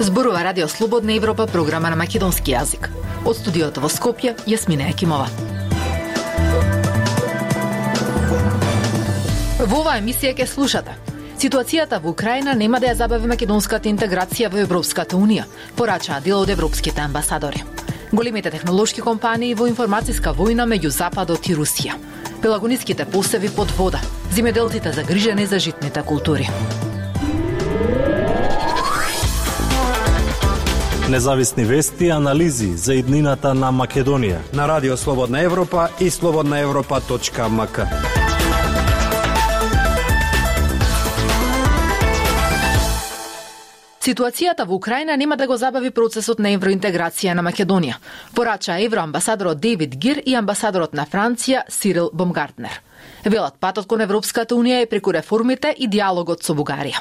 Зборува Радио Слободна Европа, програма на македонски јазик. Од студиото во Скопје, Јасмина Екимова. Во оваа емисија ќе слушате Ситуацијата во Украина нема да ја забави македонската интеграција во Европската Унија, порачаа дел од европските амбасадори. Големите технолошки компании во информацијска војна меѓу Западот и Русија. Пелагониските посеви под вода, земјоделците загрижени за житните култури. Независни вести и анализи за иднината на Македонија на Радио Слободна Европа и слободнаевропа.мк. Ситуацијата во Украина нема да го забави процесот на евроинтеграција на Македонија, порача евроамбасадорот Дейвид Гир и амбасадорот на Франција Сирил Бомгартнер. Велат патот кон Европската Унија е преку реформите и диалогот со Бугарија.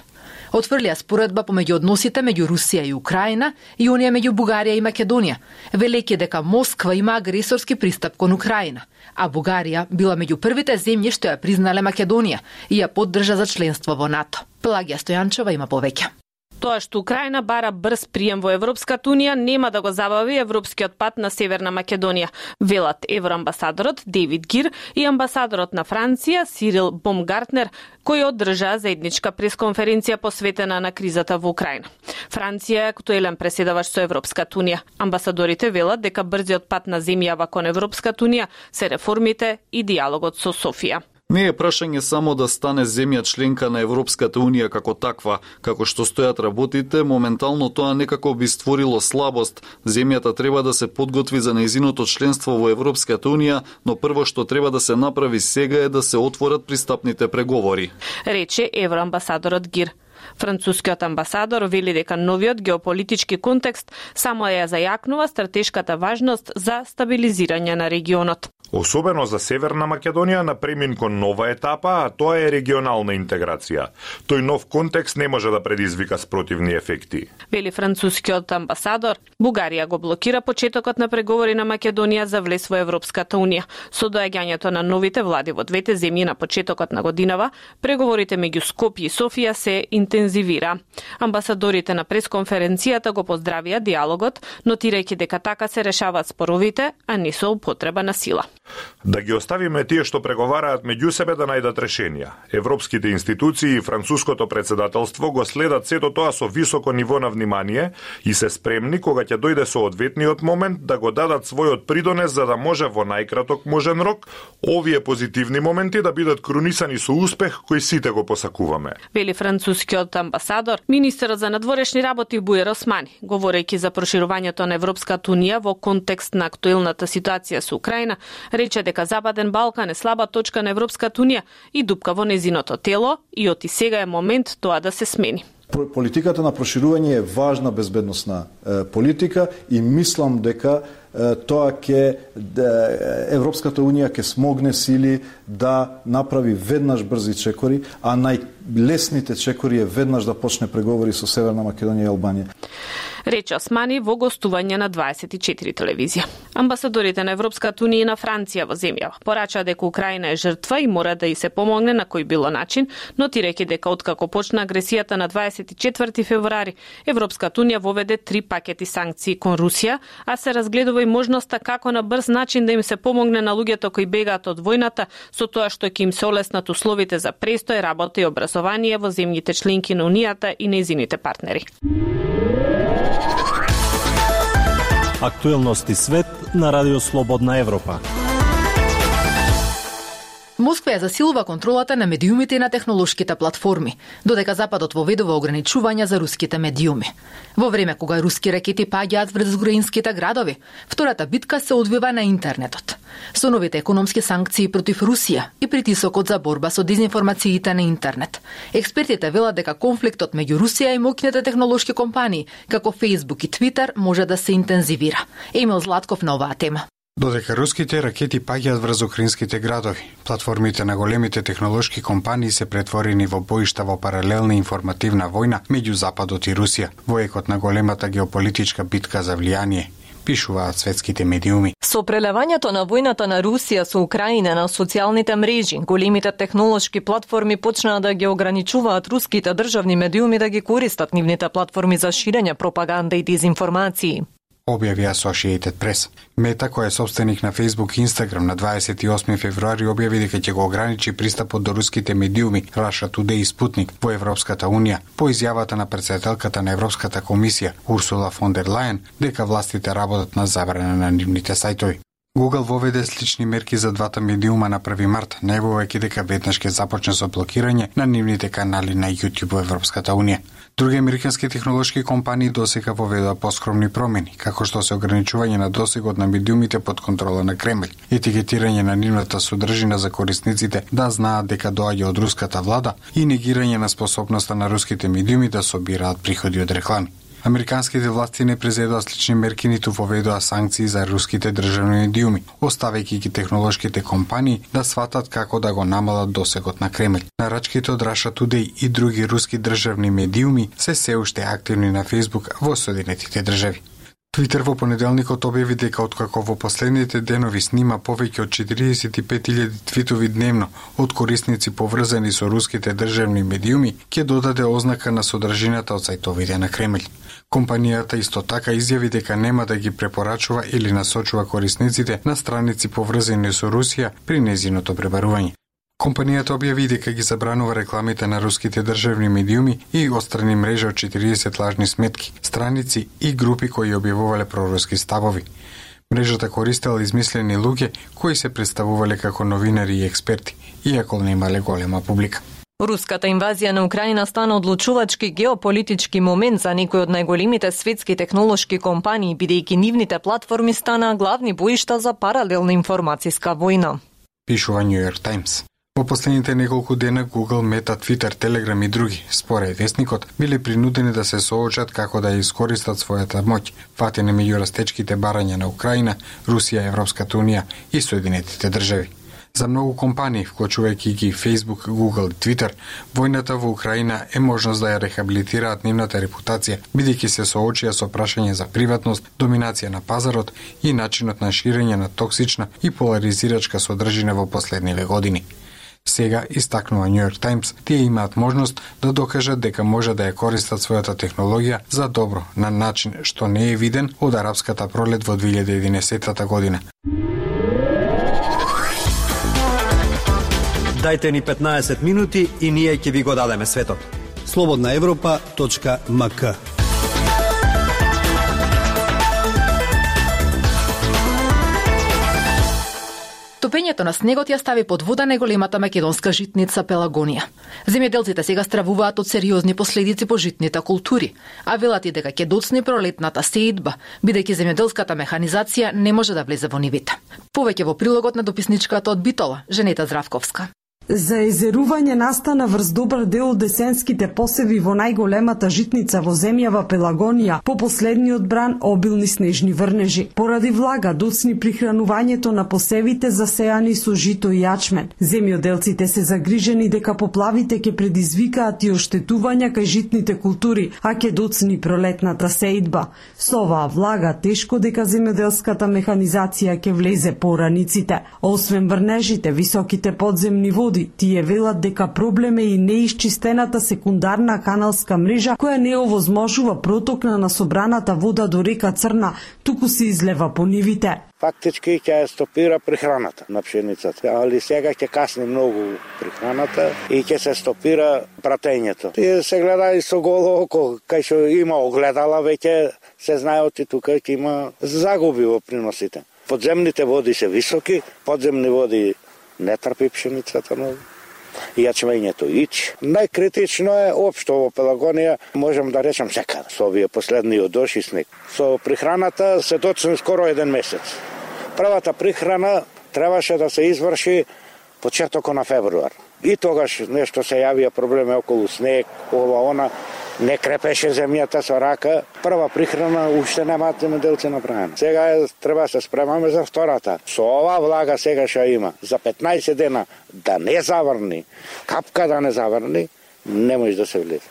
Отфрлија споредба помеѓу односите меѓу Русија и Украина и Унија меѓу Бугарија и Македонија, велејќи дека Москва има агресорски пристап кон Украина, а Бугарија била меѓу првите земји што ја признале Македонија и ја поддржа за членство во НАТО. Пелагија Стојанчева има повеќе. Тоа што Украина бара брз прием во Европската Унија нема да го забави европскиот пат на Северна Македонија, велат евроамбасадорот Дейвид Гир и амбасадорот на Франција Сирил Бомгартнер, кој одржа заедничка пресконференција посветена на кризата во Украина. Франција е актуелен преседавач со Европската Унија. Амбасадорите велат дека брзиот пат на земјава кон Европската Унија се реформите и диалогот со Софија. Не е прашање само да стане земја членка на Европската Унија како таква, како што стојат работите, моментално тоа некако би створило слабост. Земјата треба да се подготви за неизиното членство во Европската Унија, но прво што треба да се направи сега е да се отворат пристапните преговори. Рече евроамбасадорот Гир. Францускиот амбасадор вели дека новиот геополитички контекст само ја зајакнува стратешката важност за стабилизирање на регионот. Особено за Северна Македонија на премин кон нова етапа, а тоа е регионална интеграција. Тој нов контекст не може да предизвика спротивни ефекти. Вели францускиот амбасадор, Бугарија го блокира почетокот на преговори на Македонија за влез во Европската Унија. Со доаѓањето на новите влади во двете земји на почетокот на годинава, преговорите меѓу Скопје и Софија се интензивира. Амбасадорите на пресконференцијата го поздравија диалогот, нотирајќи дека така се решаваат споровите, а не со употреба на сила. Да ги оставиме тие што преговараат меѓу себе да најдат решенија. Европските институции и француското председателство го следат сето тоа со високо ниво на внимание и се спремни кога ќе дојде со одветниот момент да го дадат својот придонес за да може во најкраток можен рок овие позитивни моменти да бидат крунисани со успех кој сите го посакуваме. Вели францускиот амбасадор, министерот за надворешни работи Буер Османи, говорејќи за проширувањето на Европската унија во контекст на актуелната ситуација со Украина, рече дека Западен Балкан е слаба точка на Европската Унија и дупка во незиното тело и оти сега е момент тоа да се смени политиката на проширување е важна безбедносна политика и мислам дека тоа ќе Европската унија ќе смогне сили да направи веднаш брзи чекори, а најлесните чекори е веднаш да почне преговори со Северна Македонија и Албанија. Рече Османи во гостување на 24 телевизија. Амбасадорите на Европската унија и на Франција во земјава порачаа дека Украина е жртва и мора да и се помогне на кој било начин, но тиреки дека откако почна агресијата на 24 февруари, Европската унија воведе три пакети санкции кон Русија, а се разгледува и можноста како на брз начин да им се помогне на луѓето кои бегаат од војната со тоа што ќе им се олеснат условите за престој, работа и образование во земјите членки на Унијата и нејзините партнери. Актуелности свет на Радио Слободна Европа. Москва ја засилува контролата на медиумите и на технолошките платформи, додека Западот воведува ограничувања за руските медиуми. Во време кога руски ракети паѓаат врз украинските градови, втората битка се одвива на интернетот. Со новите економски санкции против Русија и притисокот за борба со дезинформациите на интернет. Експертите велат дека конфликтот меѓу Русија и моќните технолошки компании, како Facebook и Twitter, може да се интензивира. Емил Златков на оваа тема. Додека руските ракети паѓаат врз украинските градови, платформите на големите технолошки компании се претворени во боишта во паралелна информативна војна меѓу Западот и Русија, во екот на големата геополитичка битка за влијание. пишуваат светските медиуми. Со прелевањето на војната на Русија со Украина на социјалните мрежи, големите технолошки платформи почнаа да ги ограничуваат руските државни медиуми да ги користат нивните платформи за ширење пропаганда и дезинформации објави Associated Press. Мета, која е собственик на Facebook и Instagram на 28 февруари објави дека ќе го ограничи пристапот до руските медиуми Russia Today и Спутник во Европската Унија по изјавата на председателката на Европската комисија Урсула фон дер Лајен дека властите работат на забрана на нивните сајтови. Google воведе слични мерки за двата медиума на 1 март, најавувајќи дека веднаш ќе започне со блокирање на нивните канали на YouTube во Европската Унија. Други американски технолошки компании досега воведоа поскромни промени, како што се ограничување на досегот на медиумите под контрола на Кремљ, етикетирање на нивната содржина за корисниците да знаат дека доаѓа од руската влада и негирање на способноста на руските медиуми да собираат приходи од реклами. Американските власти не презедоа слични мерки ниту воведоа санкции за руските државни медиуми, оставајќи ги технолошките компании да сватат како да го намалат досегот на Кремљ. Нарачките од Раша Тудеј и други руски државни медиуми се се уште активни на Facebook во Соединетите држави. Твитер во понеделникот објави дека откако во последните денови снима повеќе од 45.000 твитови дневно од корисници поврзани со руските државни медиуми, ќе додаде ознака на содржината од сајтовите на Кремљ. Компанијата исто така изјави дека нема да ги препорачува или насочува корисниците на страници поврзани со Русија при незиното пребарување. Компанијата објави дека ги забранува рекламите на руските државни медиуми и острани мрежа од 40 лажни сметки, страници и групи кои објавувале проруски ставови. Мрежата користела измислени луѓе кои се представувале како новинари и експерти, иако немале голема публика. Руската инвазија на Украина стана одлучувачки геополитички момент за некои од најголемите светски технолошки компании, бидејќи нивните платформи станаа главни боишта за паралелна информацијска војна. Пишува New York Times. Во последните неколку дена Google, Meta, Twitter, Telegram и други, според вестникот, биле принудени да се соочат како да искористат својата моќ, фатени меѓу растечките барања на Украина, Русија, Европската Унија и Соединетите држави. За многу компании, вклучувајќи ги Facebook, Google и Twitter, војната во Украина е можност да ја рехабилитираат нивната репутација, бидејќи се соочија со прашање за приватност, доминација на пазарот и начинот на ширење на токсична и поларизирачка содржина во последниве години. Сега, истакнува New York Times, тие имаат можност да докажат дека може да ја користат својата технологија за добро, на начин што не е виден од арапската пролет во 2011 година. Дайте ни 15 минути и ние ќе ви го дадеме светот. Слободна Европа.мк Топењето на снегот ја стави под вода неголемата македонска житница Пелагонија. Земјоделците сега стравуваат од сериозни последици по житните култури, а велат и дека ќе доцни пролетната сеидба, бидејќи земјоделската механизација не може да влезе во нивите. Повеќе во прилогот на дописничката од Битола, Женета Здравковска. За езерување настана врз добар дел од десенските посеви во најголемата житница во земјава Пелагонија по последниот бран обилни снежни врнежи. Поради влага доцни прихранувањето на посевите засеани со жито и јачмен. Земјоделците се загрижени дека поплавите ќе предизвикаат и оштетувања кај житните култури, а ќе доцни пролетната сеидба. Со оваа влага тешко дека земјоделската механизација ќе влезе по раниците. Освен врнежите, високите подземни води води. Тие велат дека проблем е и неисчистената секундарна каналска мрежа која не овозможува проток на насобраната вода до река Црна, туку се излева по нивите. Фактички ќе стопира прихраната на пшеницата, али сега ќе касни многу прихраната и ќе се стопира пратењето. И се гледа и со голо око, кај што има огледала веќе се знае оти тука ќе има загуби во приносите. Подземните води се високи, подземни води не трпи пшеницата многу јачмењето ич. Најкритично е општо во Пелагонија, можам да речам секаде, со овие последниот дожд снег. Со прихраната се доцни скоро еден месец. Првата прихрана требаше да се изврши почетокот на февруар. И тогаш нешто се јавија проблеми околу снег, ова она, не крепеше земјата со рака. Прва прихрана уште немаат земјоделци направена. Сега е, треба да се спремаме за втората. Со ова влага сега што има за 15 дена да не заврни, капка да не заврни, не може да се влезе.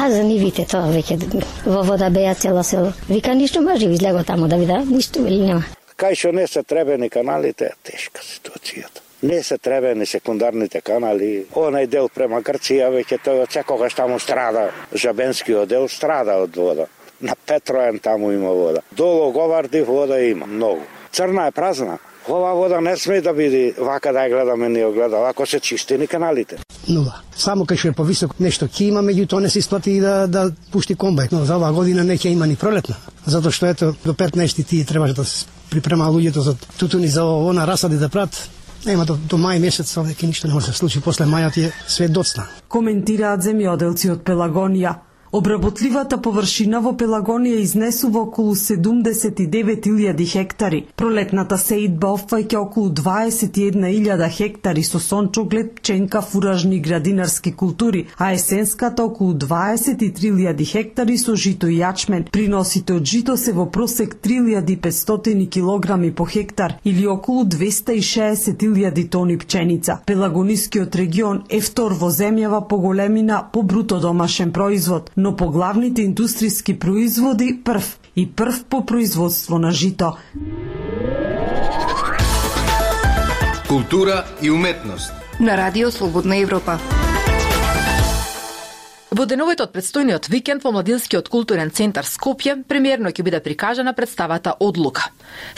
А за нивите тоа веќе во вода беа цело село. Вика ништо може излего таму да вида, ништо или нема. Кај што не се требени каналите, тешка ситуацијата. Не се требени секундарните канали. Онај дел према Грција веќе тоа секогаш таму страда. Жабенскиот дел страда од вода. На Петроен таму има вода. Долу Говарди вода има многу. Црна е празна. Ова вода не сме да биде вака да ја гледаме ни огледал, ако се чистени каналите. Нула. Само кај што е повисок нешто ќе има, меѓутоа не се исплати и да, да пушти комбајт. Но за оваа година не ќе има ни пролетна. Затоа што ето до 15 ти требаше да се припрема луѓето за тутуни за она расади да прат. Нема до, до мај месец, веќе ништо не може да се случи. После мајот е све доцна. Коментираат земјоделци од Пелагонија. Обработливата површина во Пелагонија изнесува околу 79.000 хектари. Пролетната сеидба опфаќа околу 21.000 хектари со сончоглед, пченка, фуражни градинарски култури, а есенската околу 23.000 хектари со жито и јачмен. Приносите од жито се во просек 3.500 килограми по хектар или околу 260.000 тони пченица. Пелагонискиот регион е втор во земјава по големина по бруто домашен производ, но по главните индустријски производи прв и прв по производство на жито. Култура и уметност. На Радио Слободна Европа. Во деновите од предстојниот викенд во Младинскиот културен центар Скопје премиерно ќе биде прикажана представата Одлука.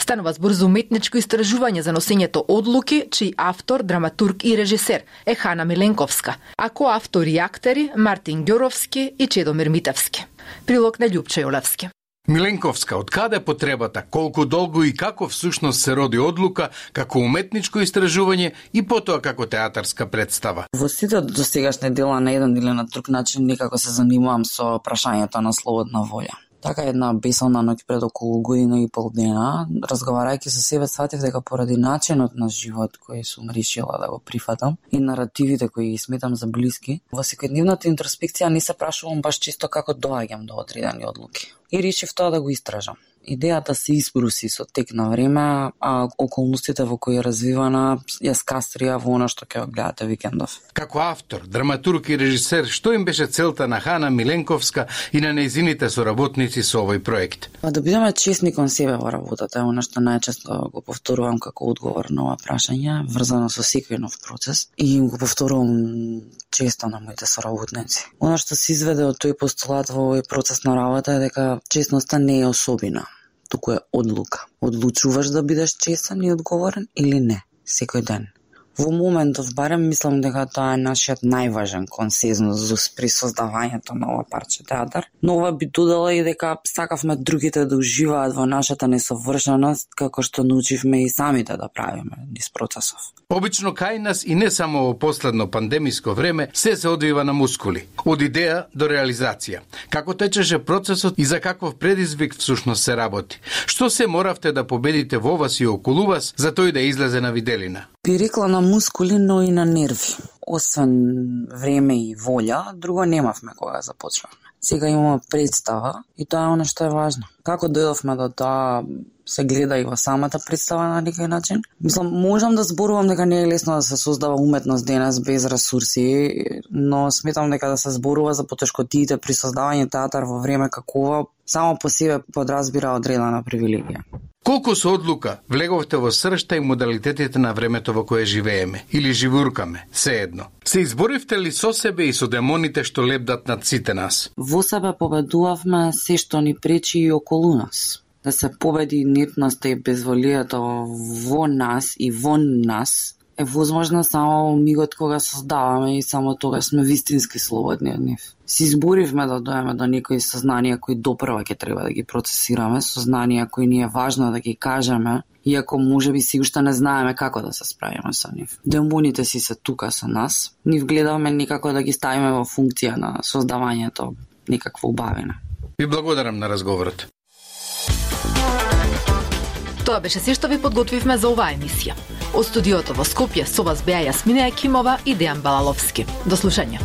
Станува збор за уметничко истражување за носењето одлуки, чиј автор, драматург и режисер е Хана Миленковска, а коавтори и актери Мартин Ѓоровски и Чедомир Митевски. Прилог на Љупче Јолевски. Миленковска, од каде потребата, колку долго и како всушност се роди одлука како уметничко истражување и потоа како театарска представа? Во сите достигашни дела на еден или на друг начин некако се занимавам со прашањето на слободна волја. Така една бесална ноќ пред околу година и пол дена, разговарајќи со себе, сватив дека поради начинот на живот кој сум решила да го прифатам и наративите кои ги сметам за блиски, во секојдневната интроспекција не се прашувам баш чисто како доаѓам до одредени одлуки. И решив тоа да го истражам идејата се испруси со тек на време, а околностите во кои е развивана ја скастрија во она што ќе гледате викендов. Како автор, драматург и режисер, што им беше целта на Хана Миленковска и на нејзините соработници со овој проект? Па да бидеме честни кон себе во работата, е она што најчесто го повторувам како одговор на ова прашање, врзано со секој нов процес и им го повторувам често на моите соработници. Она што се изведе од тој постулат во овој процес на работа е дека честноста не е особина туку е одлука. Одлучуваш да бидеш честен и одговорен или не, секој ден. Во моментов барем мислам дека тоа е нашиот најважен консензус при создавањето на ова парче театар, но ова би додала и дека сакавме другите да уживаат во нашата несовршеност како што научивме и самите да правиме низ процесов. Обично кај нас и не само во последно пандемиско време се се одвива на мускули, од идеја до реализација. Како течеше процесот и за каков предизвик всушност се работи? Што се моравте да победите во вас и околу вас за тој да излезе на виделина? Би рекла на мускули, но и на нерви. Освен време и волја, друго немавме кога започнавме. Сега имаме представа и тоа е оно што е важно. Како дојдовме до тоа се гледа и во самата представа на некој начин. Мислам, можам да зборувам дека не е лесно да се создава уметност денес без ресурси, но сметам дека да се зборува за потешкотиите при создавање театар во време какова само по себе подразбира одредена привилегија. Колку со одлука влеговте во сршта и модалитетите на времето во кое живееме или живуркаме, се едно. Се изборивте ли со себе и со демоните што лепдат над сите нас? Во себе победувавме се што ни пречи и околу нас. Да се победи нетноста и безволието во нас и во нас е возможно само мигот кога создаваме и само тога сме вистински слободни од нив. Си изборивме да дојаме до некои сознанија кои допрва ќе треба да ги процесираме, сознанија кои ни е важно да ги кажеме, иако може би си уште не знаеме како да се справиме со нив. Демоните си се тука со нас, нив гледаме никако да ги ставиме во функција на создавањето некаква убавина. Ви благодарам на разговорот. Тоа беше се што ви подготвивме за оваа емисија. Од студиото во Скопје со вас беа Јасмина Екимова и Дејан Балаловски. До слушање.